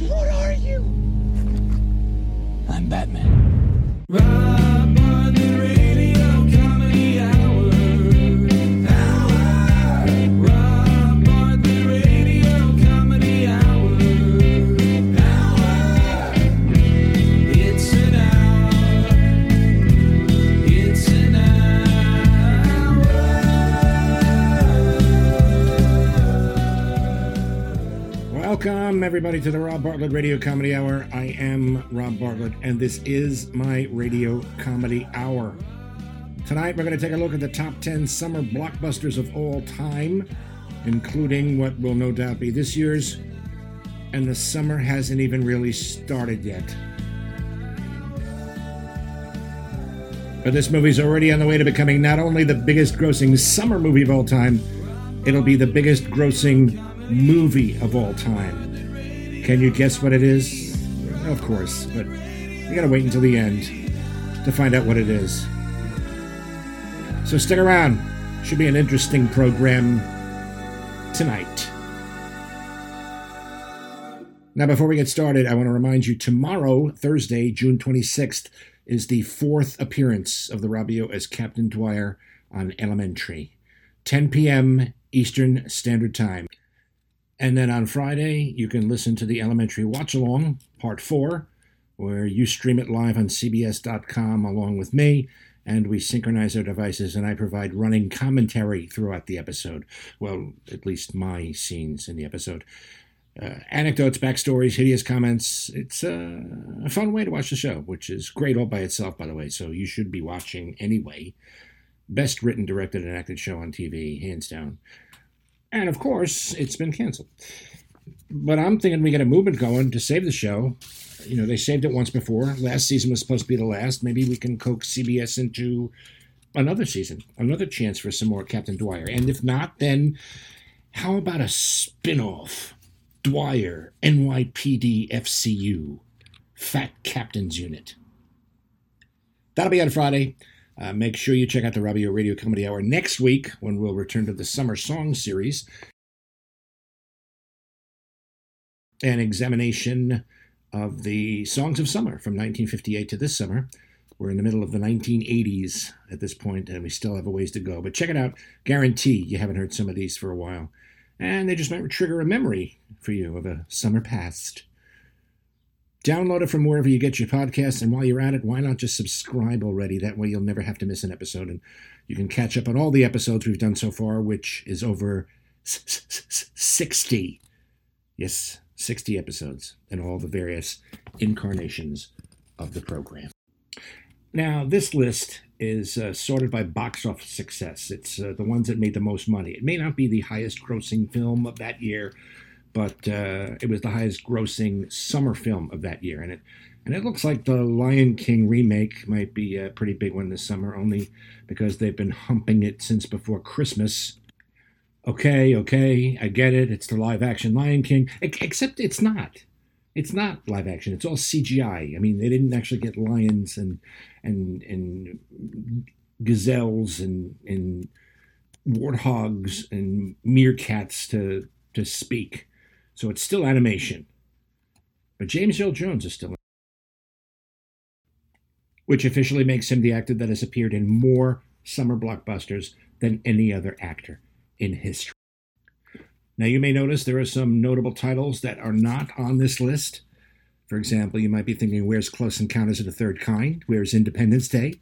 What are you? I'm Batman. Rob everybody, to the Rob Bartlett Radio Comedy Hour. I am Rob Bartlett, and this is my Radio Comedy Hour. Tonight, we're going to take a look at the top 10 summer blockbusters of all time, including what will no doubt be this year's. And the summer hasn't even really started yet. But this movie's already on the way to becoming not only the biggest grossing summer movie of all time, it'll be the biggest grossing movie of all time. Can you guess what it is? Of course, but you gotta wait until the end to find out what it is. So stick around. Should be an interesting program tonight. Now, before we get started, I want to remind you tomorrow, Thursday, June 26th, is the fourth appearance of the Robio as Captain Dwyer on Elementary. 10 p.m. Eastern Standard Time. And then on Friday, you can listen to the Elementary Watch Along, Part 4, where you stream it live on CBS.com along with me, and we synchronize our devices, and I provide running commentary throughout the episode. Well, at least my scenes in the episode. Uh, anecdotes, backstories, hideous comments. It's uh, a fun way to watch the show, which is great all by itself, by the way, so you should be watching anyway. Best written, directed, and acted show on TV, hands down. And of course, it's been canceled. But I'm thinking we get a movement going to save the show. You know, they saved it once before. Last season was supposed to be the last. Maybe we can coax CBS into another season, another chance for some more Captain Dwyer. And if not, then how about a spin off? Dwyer, NYPD FCU, Fat Captain's Unit. That'll be on Friday. Uh, make sure you check out the Robio Radio Comedy Hour next week when we'll return to the Summer Song Series. An examination of the songs of summer from 1958 to this summer. We're in the middle of the 1980s at this point, and we still have a ways to go. But check it out. Guarantee you haven't heard some of these for a while. And they just might trigger a memory for you of a summer past. Download it from wherever you get your podcasts, and while you're at it, why not just subscribe already? That way you'll never have to miss an episode, and you can catch up on all the episodes we've done so far, which is over 60. Yes, 60 episodes, and all the various incarnations of the program. Now, this list is uh, sorted by box office success. It's uh, the ones that made the most money. It may not be the highest grossing film of that year, but uh, it was the highest grossing summer film of that year. And it and it looks like the Lion King remake might be a pretty big one this summer, only because they've been humping it since before Christmas. Okay, okay, I get it. It's the live action Lion King, except it's not. It's not live action. It's all CGI. I mean, they didn't actually get lions and and and gazelles and and warthogs and meerkats to to speak. So it's still animation. But James Earl Jones is still which officially makes him the actor that has appeared in more summer blockbusters than any other actor in history. Now, you may notice there are some notable titles that are not on this list. For example, you might be thinking, where's Close Encounters of the Third Kind? Where's Independence Day?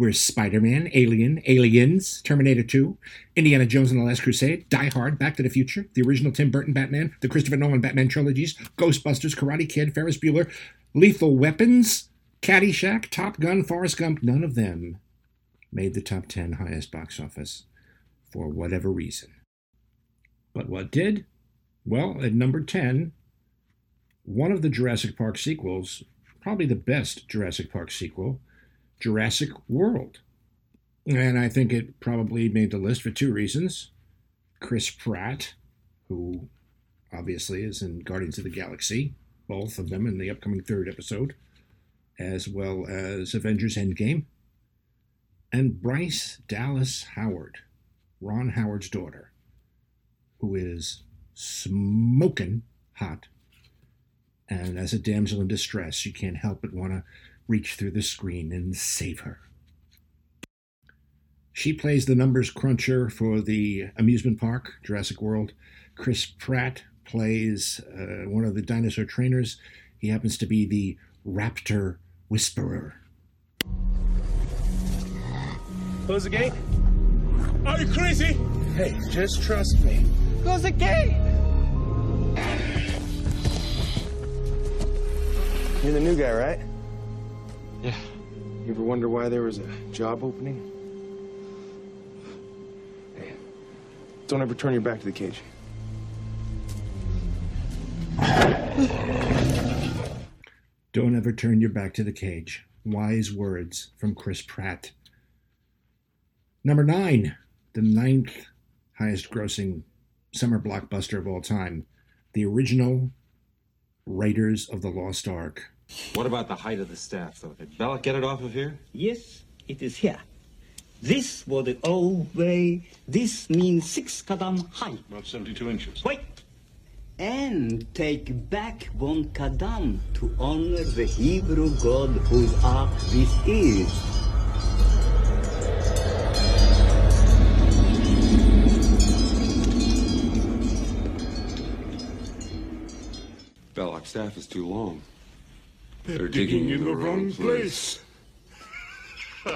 Where's Spider Man, Alien, Aliens, Terminator 2, Indiana Jones and the Last Crusade, Die Hard, Back to the Future, the original Tim Burton Batman, the Christopher Nolan Batman trilogies, Ghostbusters, Karate Kid, Ferris Bueller, Lethal Weapons, Caddyshack, Top Gun, Forrest Gump? None of them made the top 10 highest box office for whatever reason. But what did? Well, at number 10, one of the Jurassic Park sequels, probably the best Jurassic Park sequel, Jurassic World. And I think it probably made the list for two reasons. Chris Pratt, who obviously is in Guardians of the Galaxy, both of them in the upcoming third episode, as well as Avengers Endgame, and Bryce Dallas Howard, Ron Howard's daughter, who is smoking hot And as a damsel in distress, you can't help but want to reach through the screen and save her. She plays the numbers cruncher for the amusement park, Jurassic World. Chris Pratt plays uh, one of the dinosaur trainers. He happens to be the raptor whisperer. Close the gate. Are you crazy? Hey, just trust me. Close the gate! You're the new guy, right? Yeah. You ever wonder why there was a job opening? Hey, don't ever turn your back to the cage. Don't ever turn your back to the cage. Wise words from Chris Pratt. Number nine, the ninth highest grossing summer blockbuster of all time, the original Raiders of the Lost Ark. What about the height of the staff, though? Did Belloq get it off of here? Yes, it is here. This was the old way. This means six kadam high. About 72 inches. Wait! And take back one kadam to honor the Hebrew god whose ark this is. Belloq's staff is too long. They're digging in the wrong place.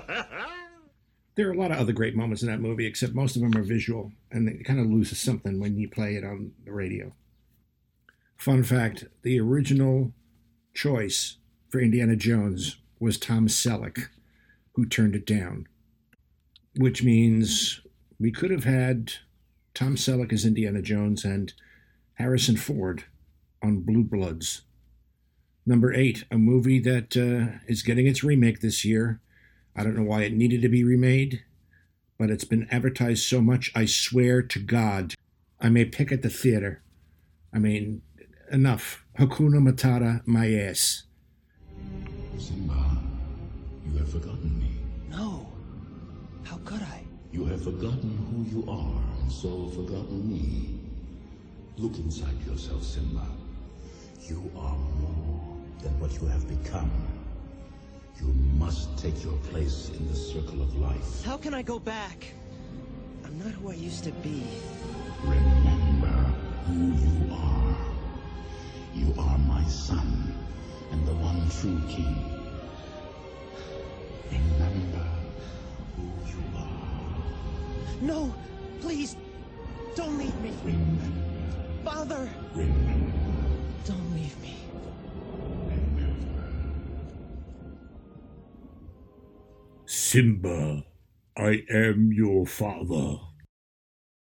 There are a lot of other great moments in that movie, except most of them are visual, and it kind of loses something when you play it on the radio. Fun fact the original choice for Indiana Jones was Tom Selleck, who turned it down, which means we could have had Tom Selleck as Indiana Jones and Harrison Ford on Blue Bloods. Number eight, a movie that uh, is getting its remake this year. I don't know why it needed to be remade, but it's been advertised so much, I swear to God, I may pick at the theater. I mean, enough. Hakuna Matata, my ass. Simba, you have forgotten me. No. How could I? You have forgotten who you are, and so forgotten me. Look inside yourself, Simba. You are more than what you have become. You must take your place in the circle of life. How can I go back? I'm not who I used to be. Remember who you are. You are my son, and the one true king. Remember who you are. No, please, don't leave me. Remember, Father, remember, don't leave me. Simba, I am your father.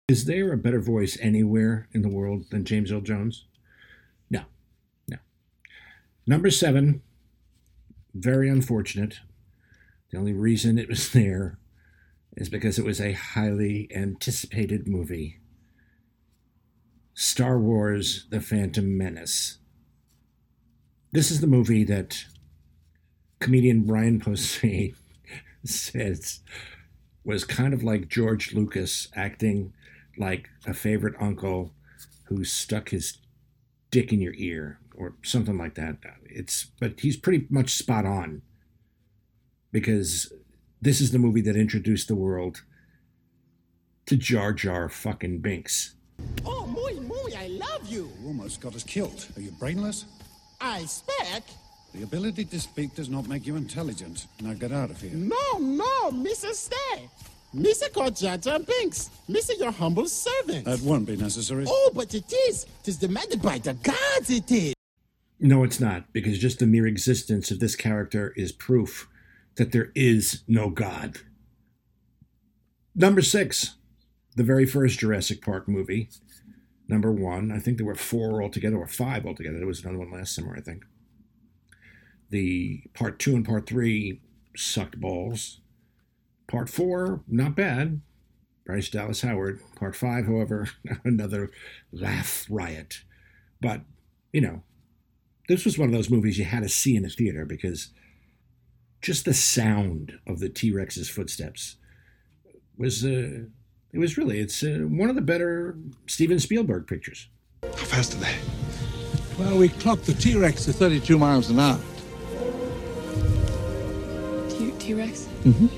Is there a better voice anywhere in the world than James Earl Jones? No, no. Number seven, very unfortunate. The only reason it was there is because it was a highly anticipated movie Star Wars The Phantom Menace. This is the movie that comedian Brian Posehn says was kind of like George Lucas acting like a favorite uncle who stuck his dick in your ear or something like that. It's but he's pretty much spot on because this is the movie that introduced the world to Jar Jar fucking Binks. Oh, muy, muy, I love you. You almost got us killed. Are you brainless? I speak. The ability to speak does not make you intelligent. Now get out of here. No, no, Mr. Stay. Mr. called Jar Jar Binks. Mr. Your humble servant. That won't be necessary. oh, but it is. Tis demanded by the gods, it is. No, it's not, because just the mere existence of this character is proof that there is no God. Number six, the very first Jurassic Park movie. Number one, I think there were four altogether, or five altogether. There was another one last summer, I think. The part two and part three sucked balls. Part four, not bad. Bryce Dallas Howard. Part five, however, another laugh riot. But, you know, this was one of those movies you had to see in a theater because just the sound of the T Rex's footsteps was uh, it was really it's uh, one of the better Steven Spielberg pictures. How fast are they? Well, we clocked the T-Rex at 32 miles an hour. T- T-Rex? Mm-hmm.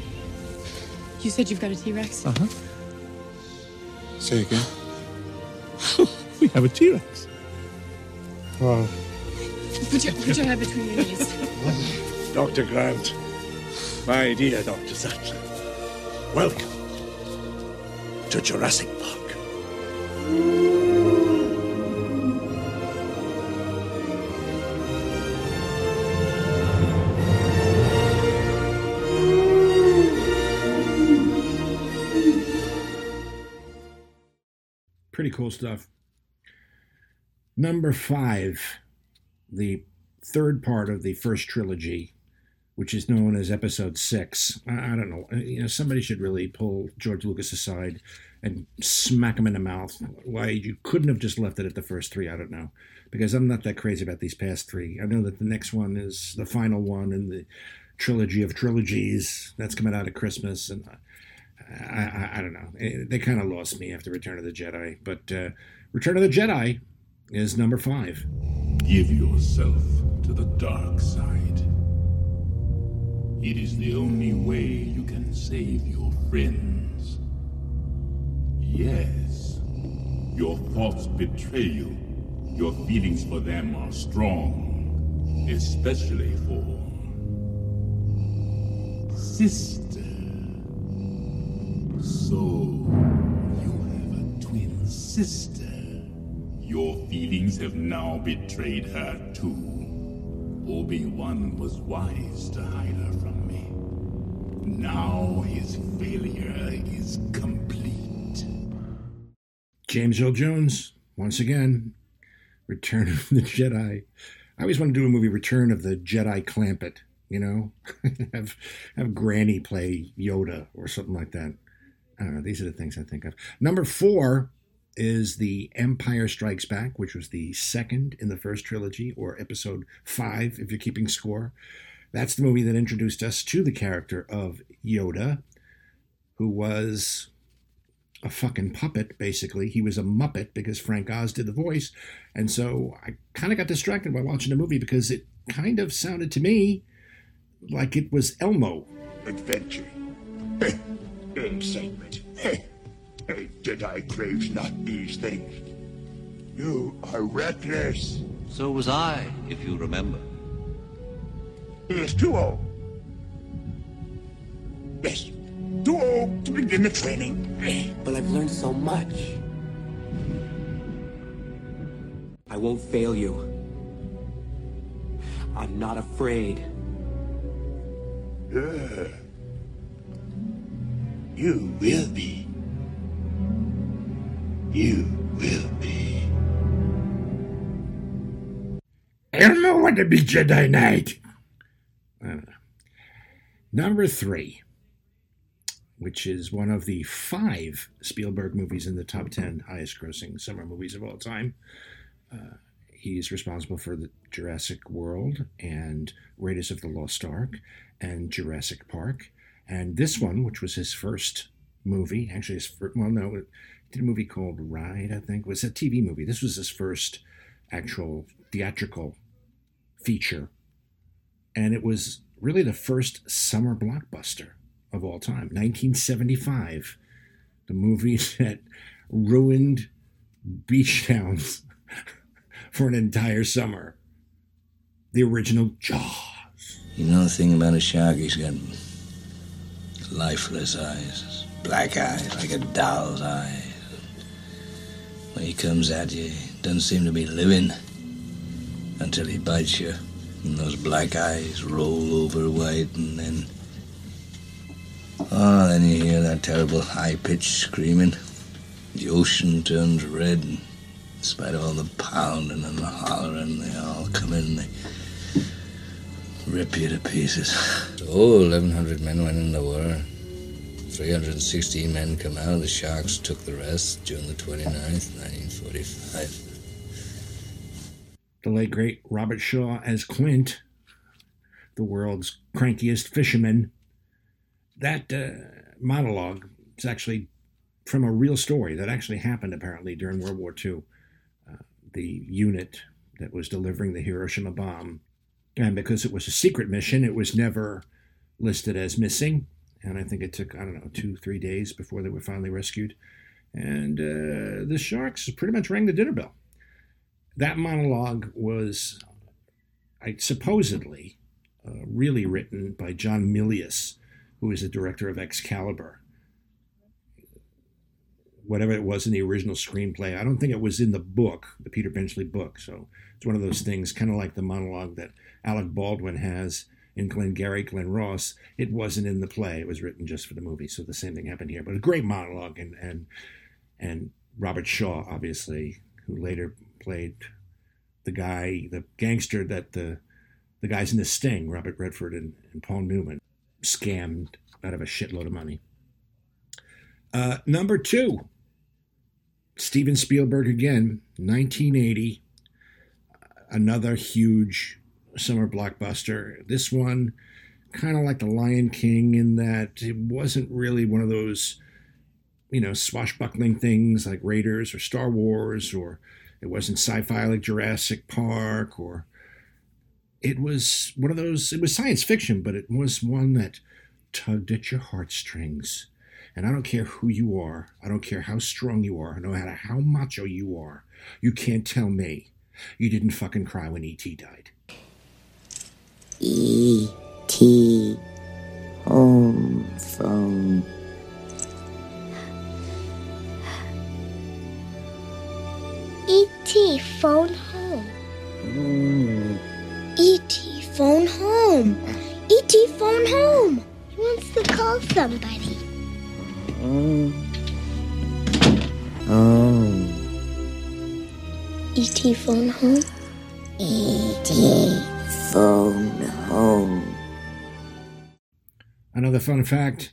You said you've got a T-Rex? Uh-huh. Say again. we have a T-Rex. Wow. Put your, put your head between your knees. Dr. Grant. My dear Dr. Sattler. Welcome to Jurassic Park. Cool stuff. Number five, the third part of the first trilogy, which is known as Episode Six. I, I don't know. Uh, You know, somebody should really pull George Lucas aside and smack him in the mouth. Why you couldn't have just left it at the first three? I don't know, because I'm not that crazy about these past three. I know that the next one is the final one in the trilogy of trilogies that's coming out at Christmas, and I, I, I don't know. Eh, They kind of lost me after Return of the Jedi, but uh, Return of the Jedi is number five. Give yourself to the dark side. It is the only way you can save your friends. Yes, your thoughts betray you. Your feelings for them are strong, especially for sister. So, you have a twin sister. Your feelings have now betrayed her too. Obi-Wan was wise to hide her from me. Now his failure is complete. James Earl Jones, once again, Return of the Jedi. I always want to do a movie, Return of the Jedi Clampett, you know? have, have Granny play Yoda or something like that. I don't know. These are the things I think of. Number four is The Empire Strikes Back, which was the second in the first trilogy, or episode five, if you're keeping score. That's the movie that introduced us to the character of Yoda, who was a fucking puppet, basically. He was a Muppet because Frank Oz did the voice. And so I kind of got distracted by watching the movie because it kind of sounded to me like it was Elmo. Adventure. Excitement. did I crave not these things. You are reckless. So was I, if you remember. He is too old. Yes, too old to begin the training. But I've learned so much. I won't fail you. I'm not afraid. Uh, you will be. You will be. Elmo want to be Jedi Knight. I don't. Number three, which is one of the five Spielberg movies in the top 10 highest grossing summer movies of all time. Uh, he's responsible for the Jurassic World and Raiders of the Lost Ark and Jurassic Park. And this one, which was his first movie, actually his first, well, no, he did a movie called Ride, I think. It was a TV movie. This was his first actual theatrical feature. And it was really the first summer blockbuster of all time. 1975. The movie that ruined beach towns for an entire summer. The original Jaws. You know the thing about a shark? He's got lifeless eyes, black eyes, like a doll's eyes. When he comes at you, he doesn't seem to be living until he bites you. And those black eyes roll over white, and then. Oh, then you hear that terrible high pitched screaming. The ocean turns red, and in spite of all the pounding and the hollering, they all come in and they rip you to pieces. Oh, 1,100 men went in the war. 316 men come out. The Sharks took the rest June the 29th, 1945. The late great Robert Shaw as Quint, the world's crankiest fisherman. That uh, monologue is actually from a real story that actually happened apparently during World War II. Uh, the unit that was delivering the Hiroshima bomb. And because it was a secret mission, it was never listed as missing. And I think it took, I don't know, two, three days before they were finally rescued. And uh, the Sharks pretty much rang the dinner bell. That monologue was, I supposedly, uh, really written by John Milius, who is the director of Excalibur. Whatever it was in the original screenplay, I don't think it was in the book, the Peter Benchley book. So it's one of those things, kind of like the monologue that Alec Baldwin has in Glengarry Glen Ross. It wasn't in the play; it was written just for the movie. So the same thing happened here. But a great monologue, and and and Robert Shaw, obviously, who later played the guy, the gangster that the the guys in the Sting, Robert Redford and, and Paul Newman, scammed out of a shitload of money. Uh, number two, Steven Spielberg again, 1980. Another huge summer blockbuster. This one, kind of like The Lion King, in that it wasn't really one of those, you know, swashbuckling things like Raiders or Star Wars, or it wasn't sci fi like Jurassic Park, or it was one of those, it was science fiction, but it was one that tugged at your heartstrings. And I don't care who you are, I don't care how strong you are, no matter how macho you are, you can't tell me you didn't fucking cry when E.T. died. E.T. Home phone. Fun fact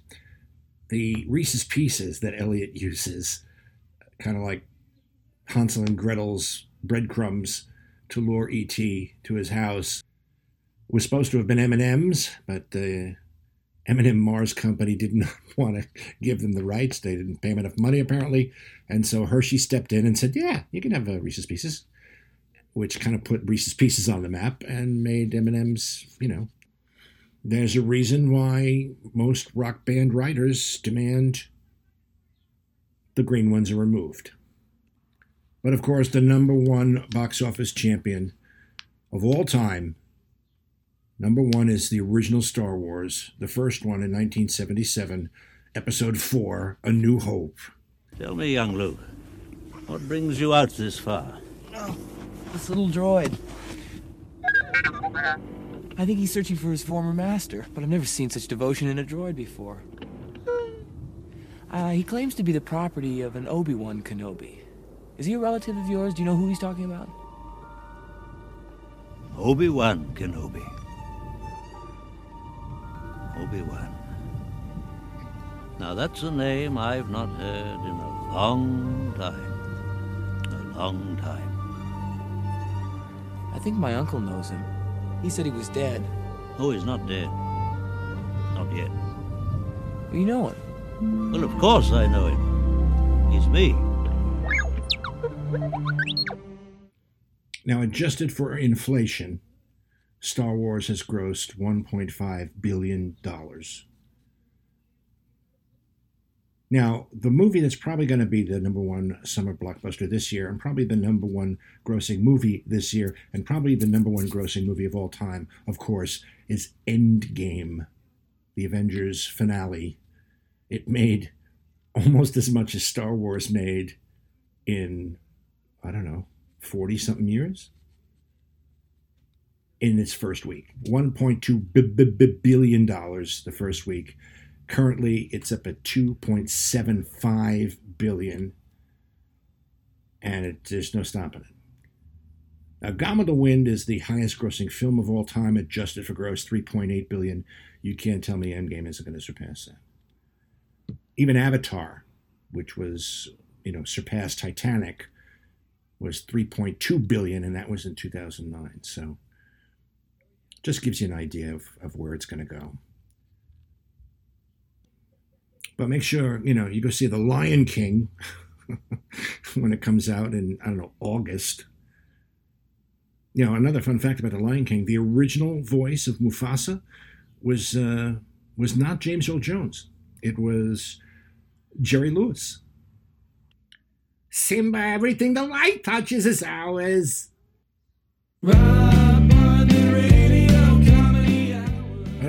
the Reese's Pieces that Elliot uses, kind of like Hansel and Gretel's breadcrumbs to lure E.T. to his house, was supposed to have been M&M's, but the M&M Mars Company did not want to give them the rights. They didn't pay him enough money, apparently. And so Hershey stepped in and said, yeah, you can have uh, Reese's Pieces, which kind of put Reese's Pieces on the map and made M&M's, you know, there's a reason why most rock band writers demand the green ones are removed. But of course, the number one box office champion of all time, number one is the original Star Wars, the first one in 1977, Episode 4 A New Hope. Tell me, young Luke, what brings you out this far? Oh, this little droid. I think he's searching for his former master, but I've never seen such devotion in a droid before. Uh, he claims to be the property of an Obi-Wan Kenobi. Is he a relative of yours? Do you know who he's talking about? Obi-Wan Kenobi. Obi-Wan. Now that's a name I've not heard in a long time. A long time. I think my uncle knows him. He said he was dead. Oh, he's not dead. Not yet. You know him? Well, of course I know him. He's me. Now, adjusted for inflation, Star Wars has grossed $1.5 billion. Now, the movie that's probably going to be the number one summer blockbuster this year, and probably the number one grossing movie this year, and probably the number one grossing movie of all time, of course, is Endgame, the Avengers finale. It made almost as much as Star Wars made in, I don't know, 40 something years in its first week. $1.2 b- b- b- billion dollars the first week. Currently, it's up at 2.75 billion, and it, there's no stopping it. Now, with the Wind is the highest-grossing film of all time, adjusted for gross 3.8 billion. You can't tell me Endgame isn't going to surpass that. Even Avatar, which was you know surpassed Titanic, was 3.2 billion, and that was in 2009. So, just gives you an idea of, of where it's going to go. But make sure, you know, you go see The Lion King when it comes out in, I don't know, August. You know, another fun fact about The Lion King: the original voice of Mufasa was uh, was not James Earl Jones. It was Jerry Lewis. Simba, everything the light touches is ours. And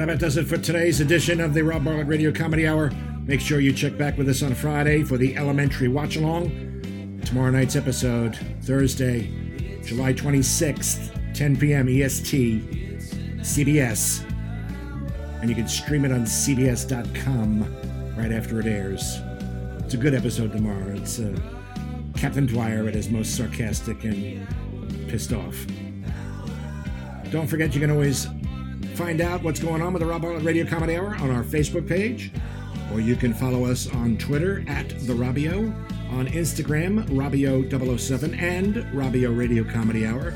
that does it for today's edition of the Rob Bartlett Radio Comedy Hour. Make sure you check back with us on Friday for the Elementary Watch Along. Tomorrow night's episode, Thursday, July 26th, 10 p.m. EST, CBS. And you can stream it on CBS.com right after it airs. It's a good episode tomorrow. It's uh, Captain Dwyer at his most sarcastic and pissed off. Don't forget, you can always find out what's going on with the Rob Bartlett Radio Comedy Hour on our Facebook page, or you can follow us on Twitter at The Robio, on Instagram, Robbio007, and Robbio Radio Comedy Hour.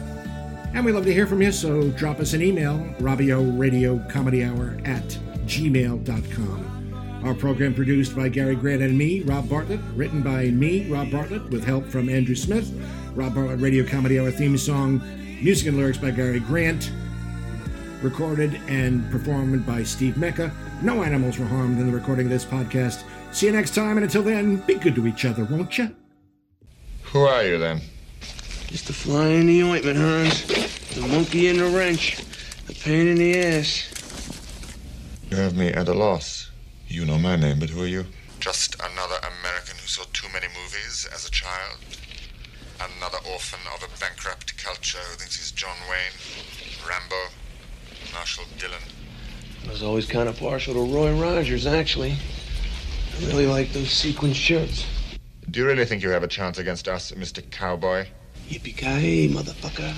And we love to hear from you, so drop us an email, Robio Radio Comedy Hour at gmail.com. Our program produced by Gary Grant and me, Rob Bartlett, written by me, Rob Bartlett, with help from Andrew Smith. Rob Bartlett Radio Comedy Hour theme song, music and lyrics by Gary Grant recorded and performed by Steve Mecca. No animals were harmed in the recording of this podcast. See you next time, and until then, be good to each other, won't you? Who are you then? Just a fly in the ointment, Hans. The monkey in the wrench. The pain in the ass. You have me at a loss. You know my name, but who are you? Just another American who saw too many movies as a child. Another orphan of a bankrupt culture who thinks he's John Wayne, Rambo, Marshall Dillon. I was always kind of partial to Roy Rogers, actually. I really like those sequin shirts. Do you really think you have a chance against us, Mr. Cowboy? Yippee-ki-yay, motherfucker.